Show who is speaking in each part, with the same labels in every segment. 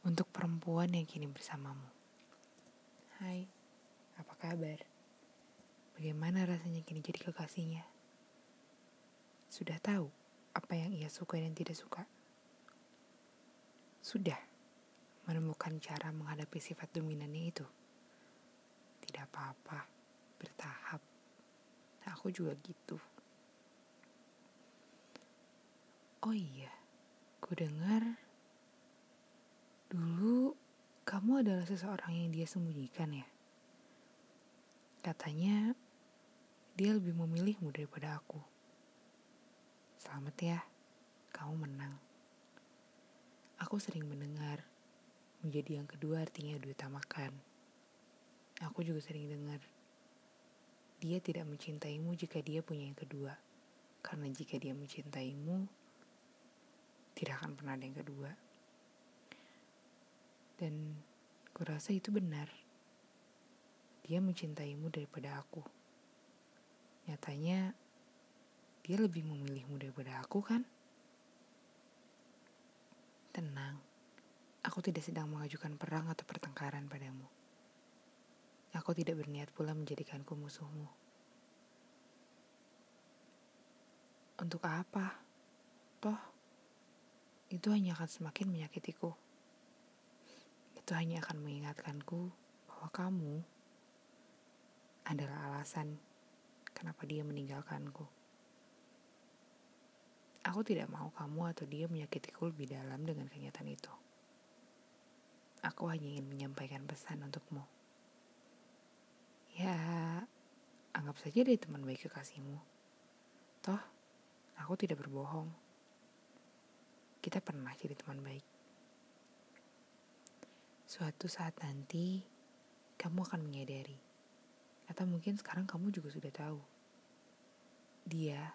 Speaker 1: untuk perempuan yang kini bersamamu. Hai, apa kabar? Bagaimana rasanya kini jadi kekasihnya? Sudah tahu apa yang ia suka dan tidak suka? Sudah menemukan cara menghadapi sifat dominannya itu? Tidak apa-apa, bertahap. Aku juga gitu. Oh iya, ku dengar dulu kamu adalah seseorang yang dia sembunyikan ya. Katanya dia lebih memilihmu daripada aku. Selamat ya, kamu menang. Aku sering mendengar, menjadi yang kedua artinya diutamakan. Aku juga sering dengar, dia tidak mencintaimu jika dia punya yang kedua. Karena jika dia mencintaimu, tidak akan pernah ada yang kedua. Dan kurasa itu benar. Dia mencintaimu daripada aku. Nyatanya, dia lebih memilihmu daripada aku kan? Tenang, aku tidak sedang mengajukan perang atau pertengkaran padamu. Aku tidak berniat pula menjadikanku musuhmu. Untuk apa? Toh, itu hanya akan semakin menyakitiku itu hanya akan mengingatkanku bahwa kamu adalah alasan kenapa dia meninggalkanku. Aku tidak mau kamu atau dia menyakitiku lebih dalam dengan kenyataan itu. Aku hanya ingin menyampaikan pesan untukmu. Ya, anggap saja dia teman baik kekasihmu. Toh, aku tidak berbohong. Kita pernah jadi teman baik. Suatu saat nanti, kamu akan menyadari. Atau mungkin sekarang kamu juga sudah tahu. Dia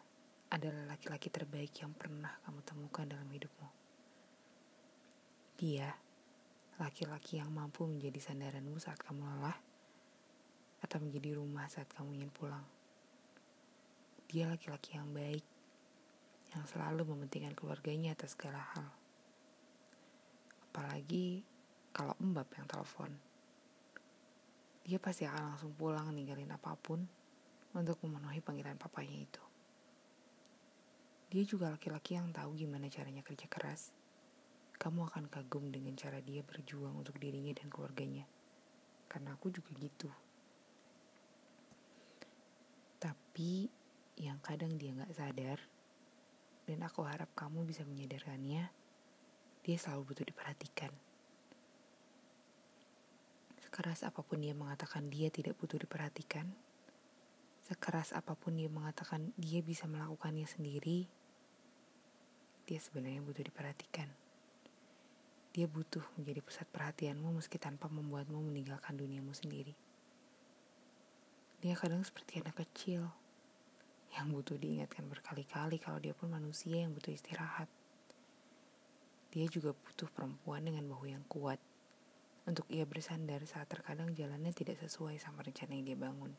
Speaker 1: adalah laki-laki terbaik yang pernah kamu temukan dalam hidupmu. Dia laki-laki yang mampu menjadi sandaranmu saat kamu lelah atau menjadi rumah saat kamu ingin pulang. Dia laki-laki yang baik yang selalu mementingkan keluarganya atas segala hal. Apalagi kalau Mbak yang telepon. Dia pasti akan langsung pulang ninggalin apa pun untuk memenuhi panggilan papanya itu. Dia juga laki-laki yang tahu gimana caranya kerja keras. Kamu akan kagum dengan cara dia berjuang untuk dirinya dan keluarganya. Karena aku juga gitu. Tapi yang kadang dia gak sadar, dan aku harap kamu bisa menyadarkannya, dia selalu butuh diperhatikan. Sekeras apa pun dia mengatakan dia tidak butuh diperhatikan, sekeras apa pun dia mengatakan dia bisa melakukannya sendiri, dia sebenarnya butuh diperhatikan. Dia butuh menjadi pusat perhatianmu meski tanpa membuatmu meninggalkan duniamu sendiri. Dia kadang seperti anak kecil yang butuh diingatkan berkali-kali kalau dia pun manusia yang butuh istirahat. Dia juga butuh perempuan dengan bahu yang kuat untuk ia bersandar saat terkadang jalannya tidak sesuai sama rencana yang dia bangun.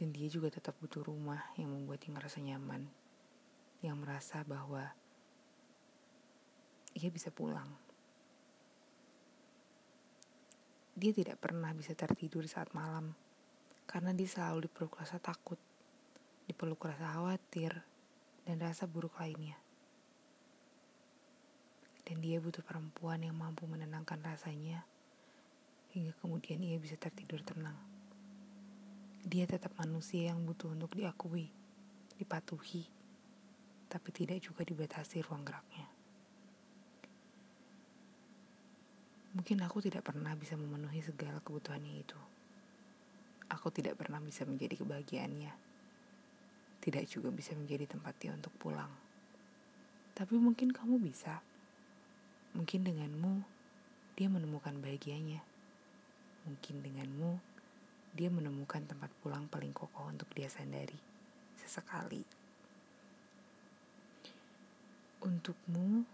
Speaker 1: Dan dia juga tetap butuh rumah yang membuatnya ngerasa nyaman, yang merasa bahwa ia bisa pulang. Dia tidak pernah bisa tertidur saat malam, karena dia selalu dipeluk rasa takut, dipeluk rasa khawatir, dan rasa buruk lainnya dan dia butuh perempuan yang mampu menenangkan rasanya hingga kemudian ia bisa tertidur tenang. Dia tetap manusia yang butuh untuk diakui, dipatuhi, tapi tidak juga dibatasi ruang geraknya. Mungkin aku tidak pernah bisa memenuhi segala kebutuhannya itu. Aku tidak pernah bisa menjadi kebahagiaannya. Tidak juga bisa menjadi tempat dia untuk pulang. Tapi mungkin kamu bisa. Mungkin denganmu, dia menemukan bahagianya. Mungkin denganmu, dia menemukan tempat pulang paling kokoh untuk dia sandari. Sesekali. Untukmu,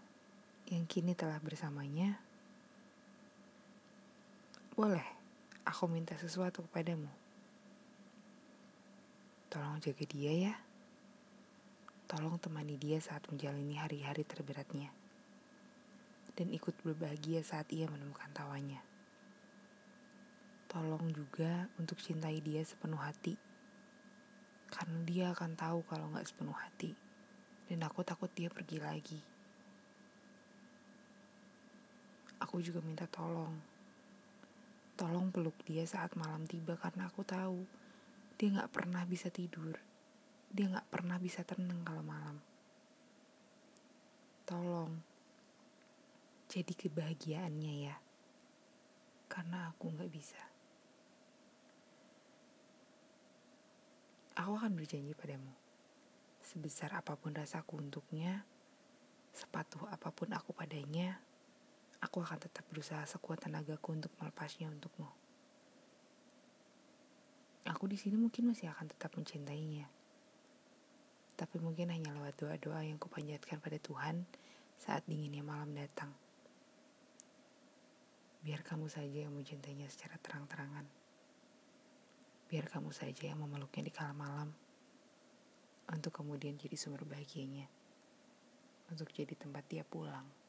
Speaker 1: yang kini telah bersamanya, boleh aku minta sesuatu kepadamu. Tolong jaga dia ya. Tolong temani dia saat menjalani hari-hari terberatnya dan ikut berbahagia saat ia menemukan tawanya. Tolong juga untuk cintai dia sepenuh hati. Karena dia akan tahu kalau nggak sepenuh hati. Dan aku takut dia pergi lagi. Aku juga minta tolong. Tolong peluk dia saat malam tiba karena aku tahu dia nggak pernah bisa tidur. Dia nggak pernah bisa tenang kalau malam. Tolong, jadi kebahagiaannya ya. Karena aku nggak bisa. Aku akan berjanji padamu. Sebesar apa pun rasaku untuknya, sepatuh apa pun aku padanya, aku akan tetap berusaha sekuat tenagaku untuk melepasnya untukmu. Aku di sini mungkin masih akan tetap mencintainya tapi mungkin hanya lewat doa-doa yang kupanjatkan pada Tuhan saat dinginnya malam datang. Biar kamu saja yang mencintainya secara terang-terangan. Biar kamu saja yang memeluknya di kala malam, untuk kemudian jadi sumber bahagianya, untuk jadi tempat dia pulang.